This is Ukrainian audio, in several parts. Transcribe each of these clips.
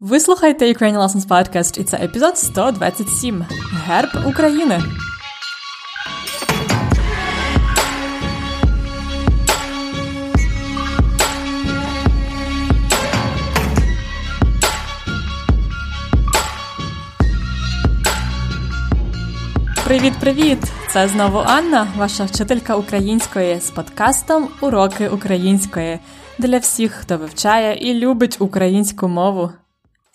Ви слухаєте Ukrainian Lessons Podcast і це епізод 127 Герб України. Привіт-привіт! Це знову Анна, ваша вчителька української з подкастом Уроки української для всіх, хто вивчає і любить українську мову.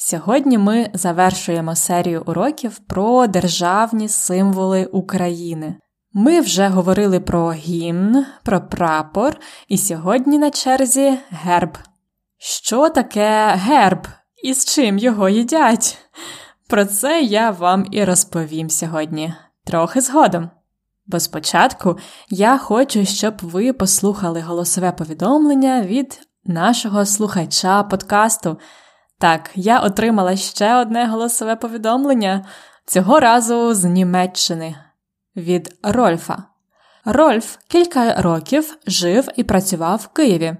Сьогодні ми завершуємо серію уроків про державні символи України. Ми вже говорили про гімн, про прапор, і сьогодні на черзі герб. Що таке герб і з чим його їдять? Про це я вам і розповім сьогодні, трохи згодом. Бо спочатку я хочу, щоб ви послухали голосове повідомлення від нашого слухача подкасту. Так, я отримала ще одне голосове повідомлення, цього разу з Німеччини від Рольфа. Рольф кілька років жив і працював в Києві.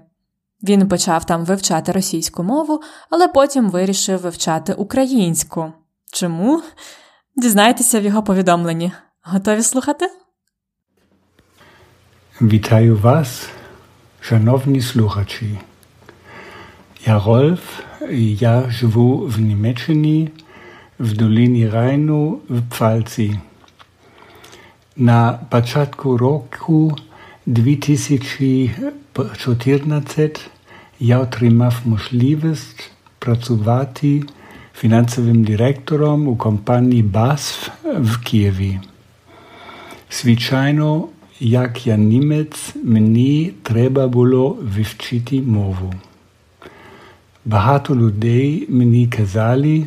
Він почав там вивчати російську мову, але потім вирішив вивчати українську. Чому? Дізнайтеся в його повідомленні. Готові слухати? Вітаю вас, шановні слухачі. Я Рольф, я живу в Німеччині, в долині Райну в Пфальці. На початку року 2014 я отримав можливість працювати фінансовим директором у компанії BASF в Києві. Звичайно, як я німець, мені треба було вивчити мову. Багато людей мені казали,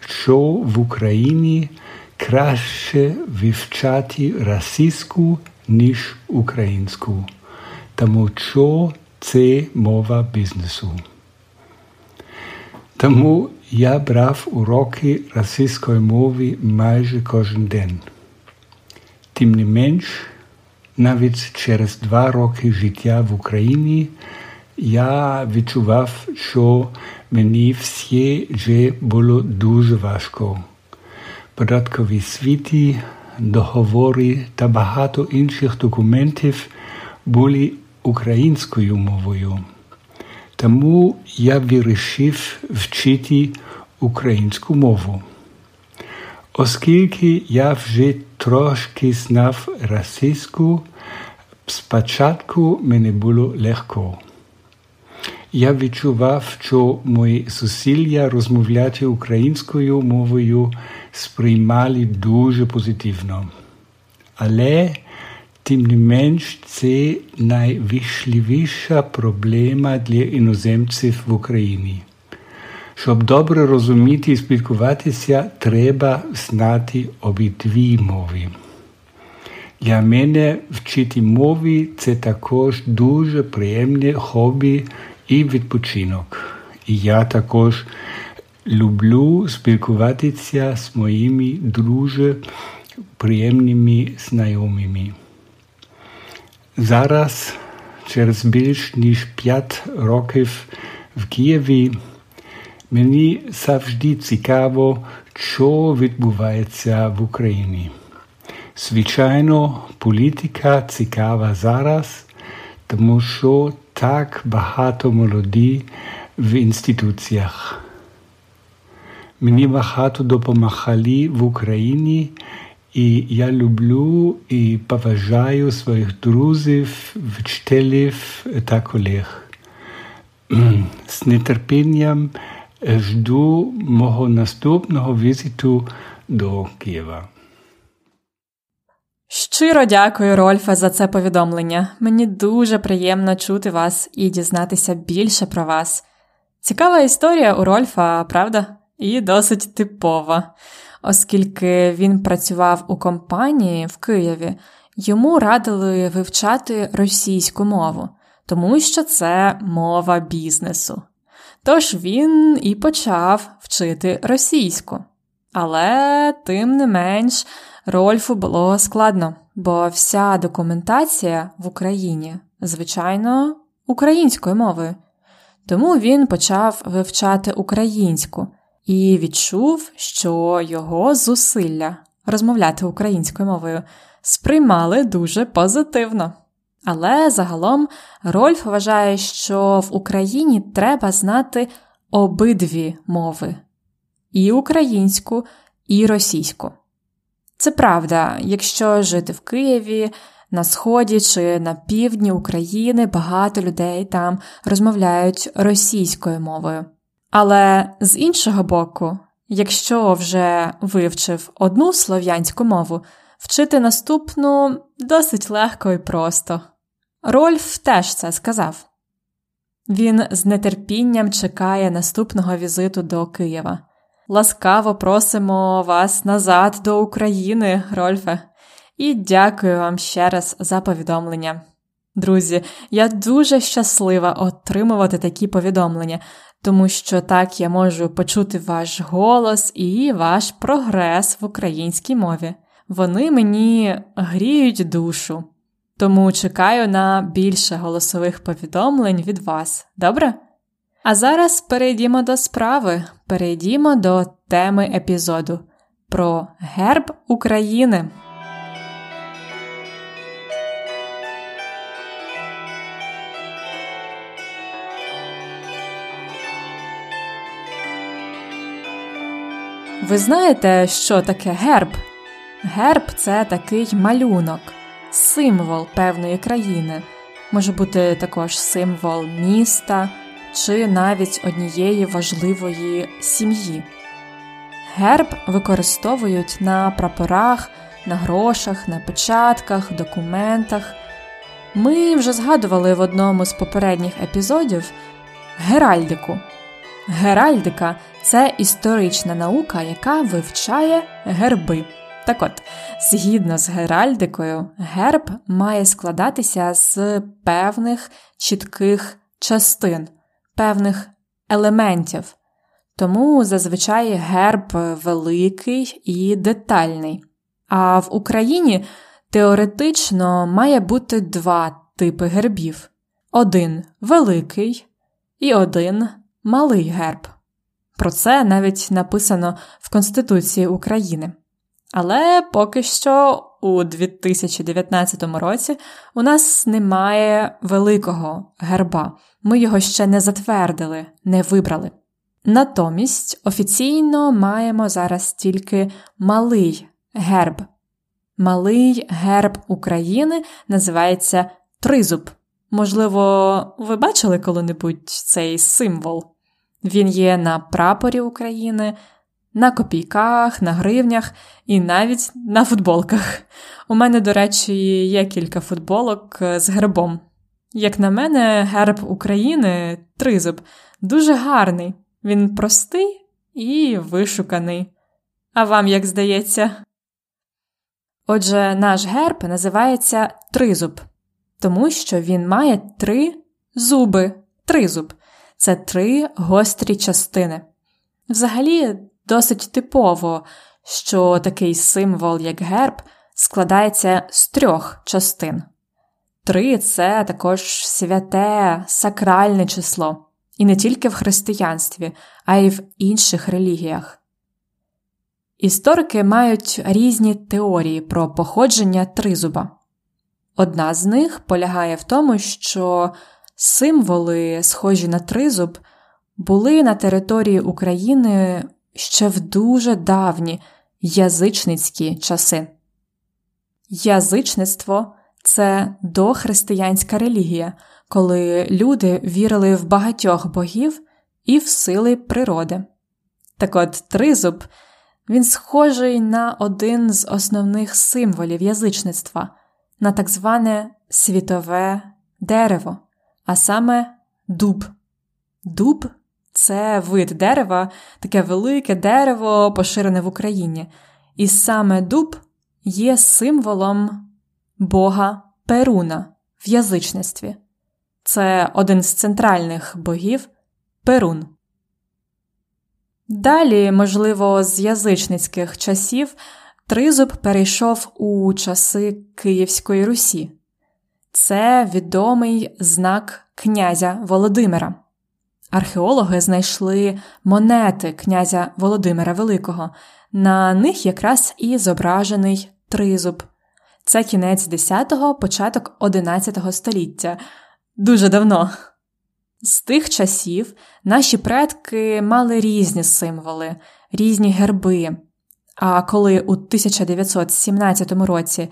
що в Україні краще вивчати російську, ніж українську, тому що це мова бізнесу. Тому я брав уроки російської мови майже кожен день. Тим не менш, навіть через два роки життя в Україні я відчував, що мені все вже було дуже важко. Податкові світи, договори та багато інших документів були українською мовою. Тому я вирішив вчити українську мову. Оскільки я вже трошки знав російську, спочатку мені було легко. Я відчував, що мої зусилля розмовляти українською мовою сприймали дуже позитивно. Але, тим не менш, це найважливіша проблема для іноземців в Україні. Щоб добре розуміти і спілкуватися, треба знати обидві мови. Для мене вчити мови це також дуже приємне хобі і відпочинок. І я також люблю спілкуватися з моїми дуже приємними знайомими. Зараз, через більш ніж 5 років в Києві, мені завжди цікаво, що відбувається в Україні. Звичайно, політика цікава зараз, тому що так багато молоді в інституціях. Мені багато допомагали в Україні, і я люблю і поважаю своїх друзів, вчителів та колег. З нетерпінням жду мого наступного візиту до Києва. Щиро дякую, Рольфе, за це повідомлення. Мені дуже приємно чути вас і дізнатися більше про вас. Цікава історія у Рольфа, правда? І досить типова, оскільки він працював у компанії в Києві, йому радили вивчати російську мову, тому що це мова бізнесу. Тож він і почав вчити російську. Але, тим не менш, Рольфу було складно, бо вся документація в Україні, звичайно, українською мовою. Тому він почав вивчати українську і відчув, що його зусилля розмовляти українською мовою сприймали дуже позитивно. Але загалом Рольф вважає, що в Україні треба знати обидві мови і українську, і російську. Це правда, якщо жити в Києві, на сході чи на півдні України багато людей там розмовляють російською мовою. Але з іншого боку, якщо вже вивчив одну слов'янську мову, вчити наступну досить легко і просто. Рольф теж це сказав. Він з нетерпінням чекає наступного візиту до Києва. Ласкаво просимо вас назад до України, Рольфе, і дякую вам ще раз за повідомлення. Друзі, я дуже щаслива отримувати такі повідомлення, тому що так я можу почути ваш голос і ваш прогрес в українській мові. Вони мені гріють душу, тому чекаю на більше голосових повідомлень від вас, добре? А зараз перейдімо до справи, перейдімо до теми епізоду про герб України. Ви знаєте, що таке герб? Герб це такий малюнок, символ певної країни, може бути також символ міста чи навіть однієї важливої сім'ї. Герб використовують на прапорах, на грошах, на печатках, документах. Ми вже згадували в одному з попередніх епізодів геральдику. Геральдика це історична наука, яка вивчає герби. Так от, згідно з геральдикою, герб має складатися з певних чітких частин, певних елементів. Тому зазвичай герб великий і детальний. А в Україні теоретично має бути два типи гербів: один великий і один малий герб. Про це навіть написано в Конституції України. Але поки що у 2019 році у нас немає великого герба, ми його ще не затвердили, не вибрали. Натомість офіційно маємо зараз тільки малий герб. Малий герб України називається Тризуб. Можливо, ви бачили коли-небудь цей символ? Він є на прапорі України, на копійках, на гривнях і навіть на футболках. У мене, до речі, є кілька футболок з гербом. Як на мене, герб України тризуб дуже гарний, він простий і вишуканий. А вам як здається? Отже, наш герб називається тризуб, тому що він має три зуби, тризуб це три гострі частини. Взагалі, досить типово, що такий символ, як герб, складається з трьох частин. Три це також святе, сакральне число, і не тільки в християнстві, а й в інших релігіях. Історики мають різні теорії про походження тризуба. Одна з них полягає в тому, що Символи, схожі на тризуб, були на території України ще в дуже давні язичницькі часи. Язичництво це дохристиянська релігія, коли люди вірили в багатьох богів і в сили природи. Так от тризуб він схожий на один з основних символів язичництва, на так зване світове дерево а саме дуб. Дуб це вид дерева, таке велике дерево, поширене в Україні. І саме дуб є символом Бога Перуна в язичництві. Це один з центральних богів Перун. Далі, можливо, з язичницьких часів тризуб перейшов у часи Київської Русі. Це відомий знак князя Володимира. Археологи знайшли монети князя Володимира Великого. На них якраз і зображений тризуб. Це кінець 10-го, початок 11-го століття. Дуже давно. З тих часів наші предки мали різні символи, різні герби. А коли у 1917 році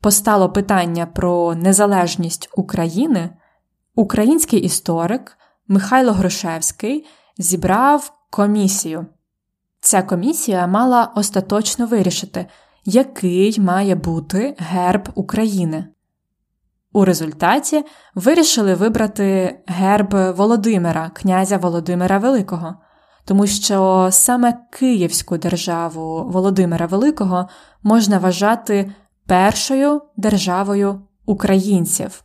постало питання про незалежність України, український історик Михайло Грушевський зібрав комісію. Ця комісія мала остаточно вирішити, який має бути герб України. У результаті вирішили вибрати герб Володимира, князя Володимира Великого, тому що саме Київську державу Володимира Великого можна вважати першою державою українців.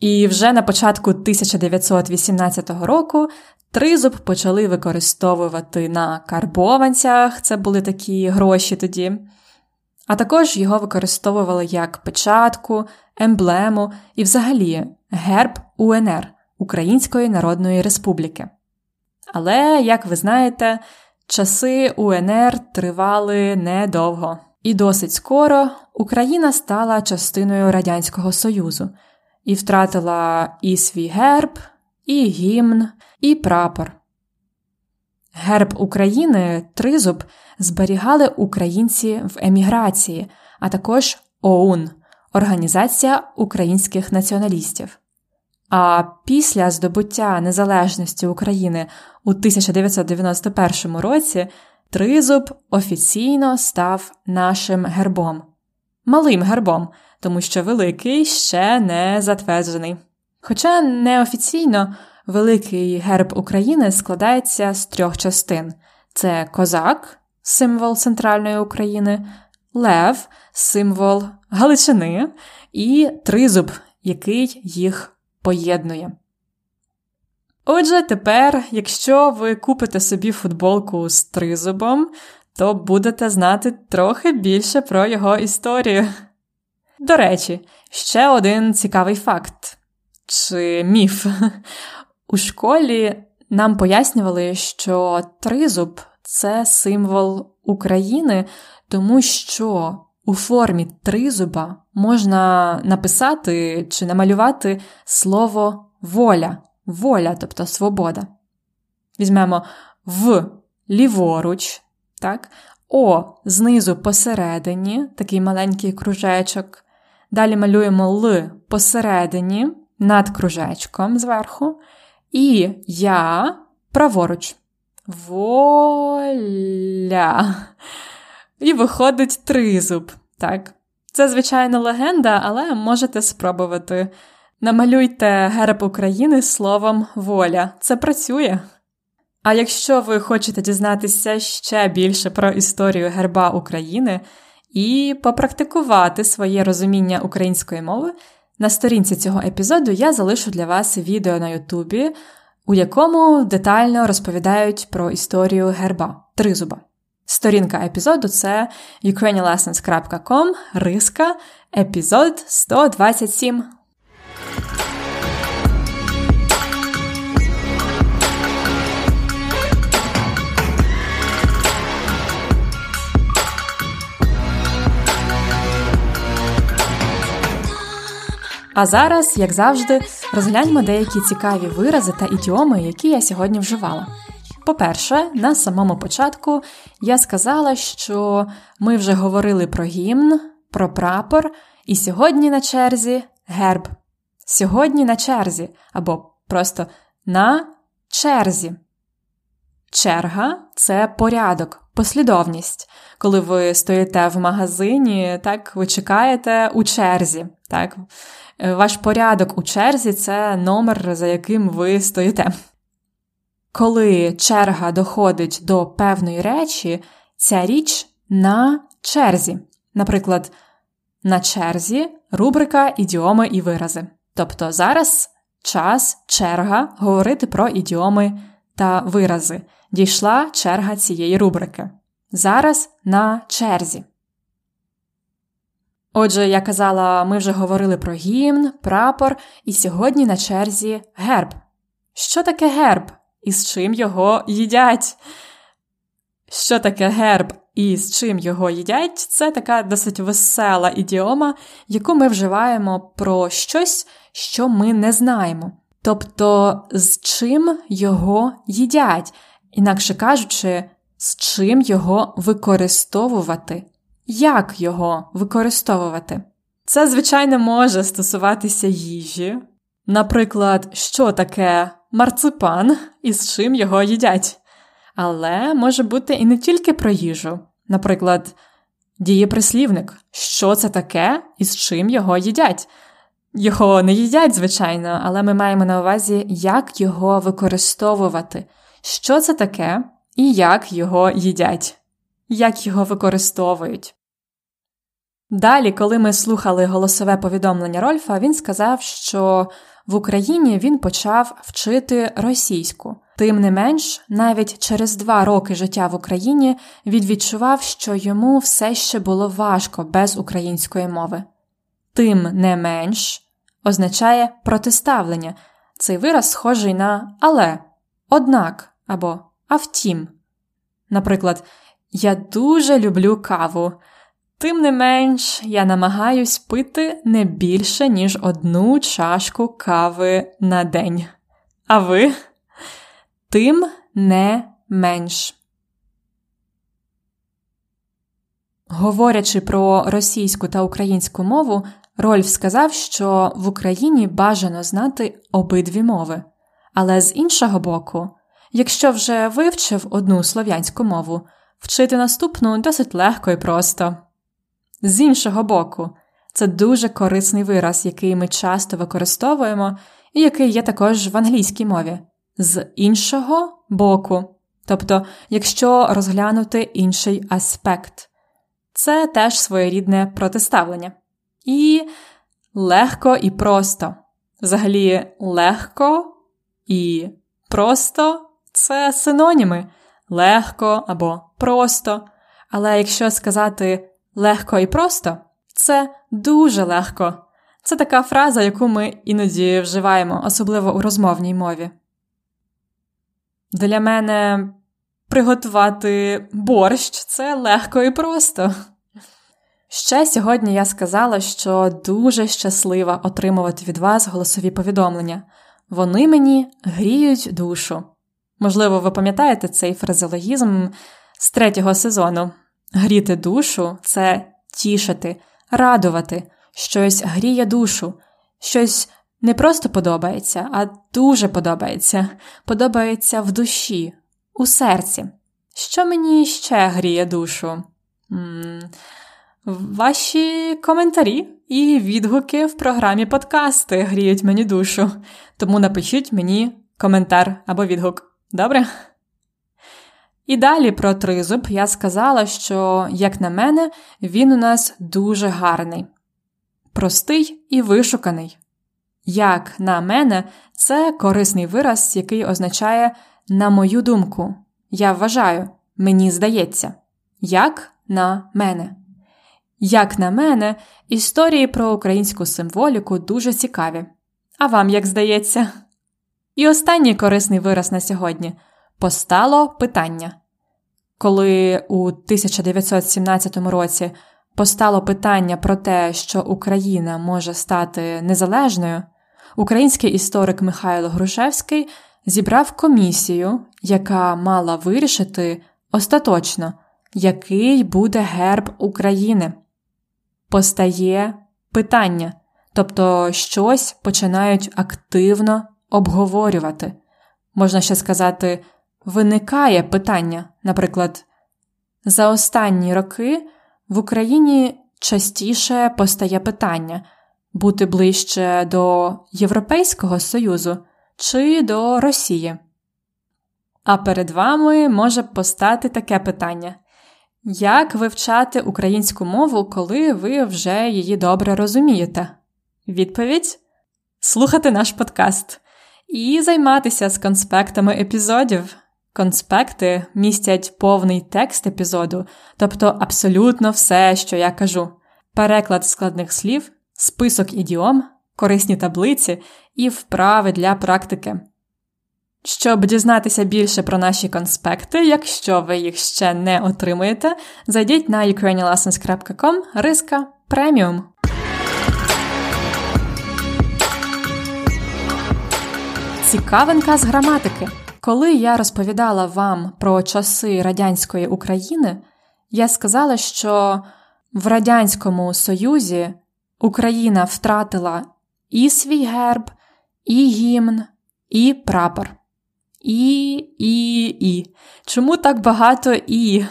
І вже на початку 1918 року тризуб почали використовувати на карбованцях, це були такі гроші тоді, а також його використовували як печатку, емблему і взагалі герб УНР Української Народної Республіки. Але, як ви знаєте, часи УНР тривали недовго, і досить скоро Україна стала частиною Радянського Союзу і втратила і свій герб, і гімн, і прапор. Герб України тризуб зберігали українці в еміграції, а також ОУН Організація українських націоналістів. А після здобуття незалежності України у 1991 році тризуб офіційно став нашим гербом, малим гербом, тому що великий ще не затверджений. Хоча неофіційно великий герб України складається з трьох частин: це козак, символ центральної України, лев, символ Галичини, і тризуб, який їх поєднує. Отже, тепер, якщо ви купите собі футболку з тризубом, то будете знати трохи більше про його історію. До речі, ще один цікавий факт чи міф. У школі нам пояснювали, що тризуб це символ України, тому що у формі тризуба можна написати чи намалювати слово воля, воля, тобто свобода. Візьмемо в ліворуч, так? О знизу посередині, такий маленький кружечок. Далі малюємо Л посередині над кружечком зверху. І я праворуч. Воля. І виходить тризуб. Так. Це, звичайно, легенда, але можете спробувати. Намалюйте герб України словом воля. Це працює. А якщо ви хочете дізнатися ще більше про історію герба України і попрактикувати своє розуміння української мови, на сторінці цього епізоду я залишу для вас відео на Ютубі, у якому детально розповідають про історію герба тризуба. Сторінка епізоду це ukrainianlessons.com, риска, епізод 127. А зараз, як завжди, розгляньмо деякі цікаві вирази та ідіоми, які я сьогодні вживала. По-перше, на самому початку я сказала, що ми вже говорили про гімн, про прапор, і сьогодні на черзі герб. Сьогодні на черзі, або просто на черзі. Черга це порядок, послідовність. Коли ви стоїте в магазині, так ви чекаєте у черзі. так? Е, ваш порядок у черзі це номер, за яким ви стоїте. Коли черга доходить до певної речі, ця річ на черзі. Наприклад, на черзі рубрика ідіоми і вирази. Тобто зараз час, черга говорити про ідіоми та вирази. Дійшла черга цієї рубрики. Зараз на черзі. Отже, я казала, ми вже говорили про гімн, прапор, і сьогодні на черзі герб. Що таке герб і з чим його їдять? Що таке герб і з чим його їдять? Це така досить весела ідіома, яку ми вживаємо про щось, що ми не знаємо. Тобто, з чим його їдять, інакше кажучи, з чим його використовувати, як його використовувати. Це, звичайно, може стосуватися їжі. Наприклад, що таке марципан і з чим його їдять. Але може бути і не тільки про їжу. Наприклад, дієприслівник, що це таке і з чим його їдять. Його не їдять, звичайно, але ми маємо на увазі, як його використовувати, що це таке і як його їдять, як його використовують. Далі, коли ми слухали голосове повідомлення Рольфа, він сказав, що в Україні він почав вчити російську. Тим не менш, навіть через два роки життя в Україні він відчував, що йому все ще було важко без української мови. Тим не менш означає протиставлення. Цей вираз схожий на але, однак або а втім. Наприклад, я дуже люблю каву. Тим не менш, я намагаюсь пити не більше, ніж одну чашку кави на день. А ви? Тим не менш. Говорячи про російську та українську мову, Рольф сказав, що в Україні бажано знати обидві мови. Але з іншого боку, якщо вже вивчив одну слов'янську мову, вчити наступну досить легко і просто. З іншого боку, це дуже корисний вираз, який ми часто використовуємо, і який є також в англійській мові. З іншого боку, тобто, якщо розглянути інший аспект, це теж своєрідне протиставлення. І легко і просто. Взагалі, легко і просто це синоніми легко або просто. Але якщо сказати легко і просто, це дуже легко. Це така фраза, яку ми іноді вживаємо, особливо у розмовній мові. Для мене приготувати борщ це легко і просто. Ще сьогодні я сказала, що дуже щаслива отримувати від вас голосові повідомлення. Вони мені гріють душу. Можливо, ви пам'ятаєте цей фразеологізм з третього сезону. Гріти душу це тішити, радувати, щось гріє душу, щось не просто подобається, а дуже подобається, подобається в душі, у серці. Що мені ще гріє душу? М-м- Ваші коментарі і відгуки в програмі подкасти гріють мені душу, тому напишіть мені коментар або відгук. Добре? І далі про тризуб я сказала, що, як на мене, він у нас дуже гарний, простий і вишуканий. Як на мене, це корисний вираз, який означає на мою думку. Я вважаю, мені здається, як на мене. Як на мене, історії про українську символіку дуже цікаві. А вам як здається? І останній корисний вираз на сьогодні постало питання. Коли у 1917 році постало питання про те, що Україна може стати незалежною, український історик Михайло Грушевський зібрав комісію, яка мала вирішити остаточно, який буде герб України постає питання, тобто щось починають активно обговорювати. Можна ще сказати, виникає питання, наприклад, за останні роки в Україні частіше постає питання бути ближче до Європейського Союзу чи до Росії. А перед вами може постати таке питання: як вивчати українську мову, коли ви вже її добре розумієте? Відповідь слухати наш подкаст і займатися з конспектами епізодів. Конспекти містять повний текст епізоду, тобто абсолютно все, що я кажу, переклад складних слів, список ідіом, корисні таблиці і вправи для практики. Щоб дізнатися більше про наші конспекти, якщо ви їх ще не отримуєте, зайдіть на ukrainianlessons.com риска преміум. Цікавинка з граматики. Коли я розповідала вам про часи радянської України, я сказала, що в Радянському Союзі Україна втратила і свій герб, і гімн, і прапор. І, і, і. Чому так багато і?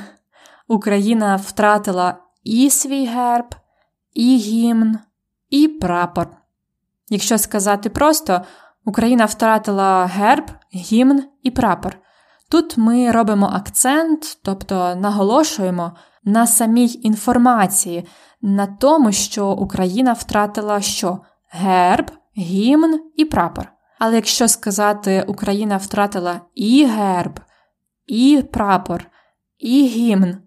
Україна втратила і свій герб, і гімн, і прапор. Якщо сказати просто, Україна втратила герб, гімн і прапор. Тут ми робимо акцент, тобто наголошуємо на самій інформації, на тому, що Україна втратила що? Герб, гімн і прапор. Але якщо сказати, Україна втратила і герб, і прапор, і гімн,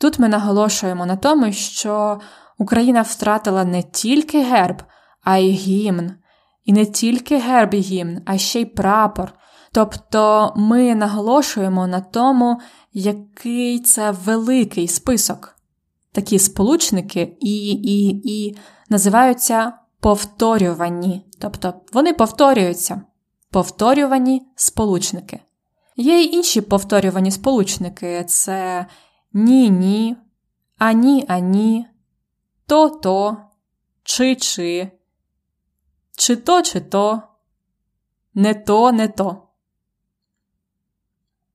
тут ми наголошуємо на тому, що Україна втратила не тільки герб, а й гімн. І не тільки герб і гімн, а ще й прапор. Тобто ми наголошуємо на тому, який це великий список. Такі сполучники і, і, і називаються повторювані, тобто вони повторюються. Повторювані сполучники. Є й інші повторювані сполучники це ні-ні, ані-ані, то-то, чи-чи, чи то, чи то, не то, не то.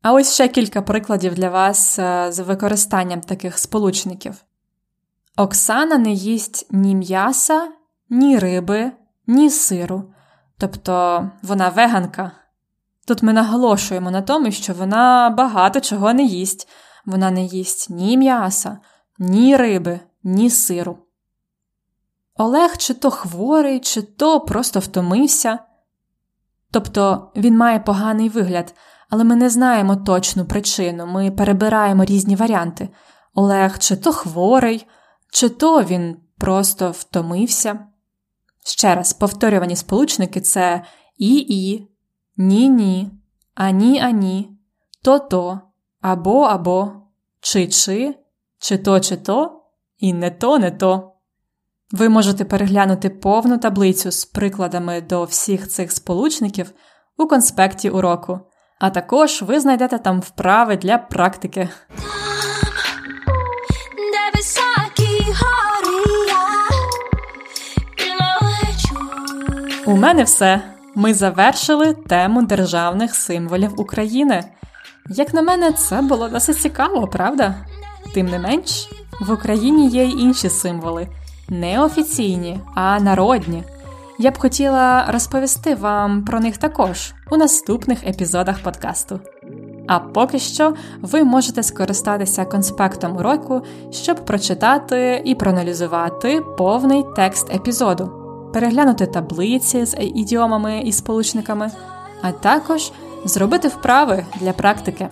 А ось ще кілька прикладів для вас е, з використанням таких сполучників. Оксана не їсть ні м'яса, ні риби, ні сиру. Тобто вона веганка. Тут ми наголошуємо на тому, що вона багато чого не їсть. Вона не їсть ні м'яса, ні риби, ні сиру. Олег чи то хворий, чи то просто втомився. Тобто він має поганий вигляд, але ми не знаємо точну причину, ми перебираємо різні варіанти. Олег чи то хворий, чи то він просто втомився. Ще раз, повторювані сполучники це і-і, ні-ні, ані-ані, то-то, або-або, чи-чи, чи то, чи то, і не то, не то. Ви можете переглянути повну таблицю з прикладами до всіх цих сполучників у конспекті уроку, а також ви знайдете там вправи для практики. У мене все. Ми завершили тему державних символів України. Як на мене, це було досить цікаво, правда? Тим не менш, в Україні є й інші символи не офіційні, а народні. Я б хотіла розповісти вам про них також у наступних епізодах подкасту. А поки що ви можете скористатися конспектом уроку, щоб прочитати і проаналізувати повний текст епізоду, переглянути таблиці з ідіомами і сполучниками, а також зробити вправи для практики.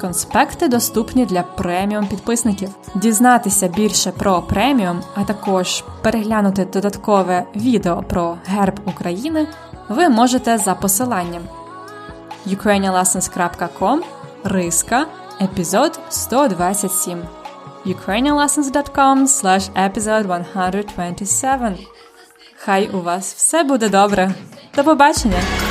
Конспекти доступні для преміум підписників. Дізнатися більше про преміум, а також переглянути додаткове відео про герб України ви можете за посиланням ukrainianlessons.com риска епізод 127 ukrainianlessons.com slash episode 127 Хай у вас все буде добре. До побачення!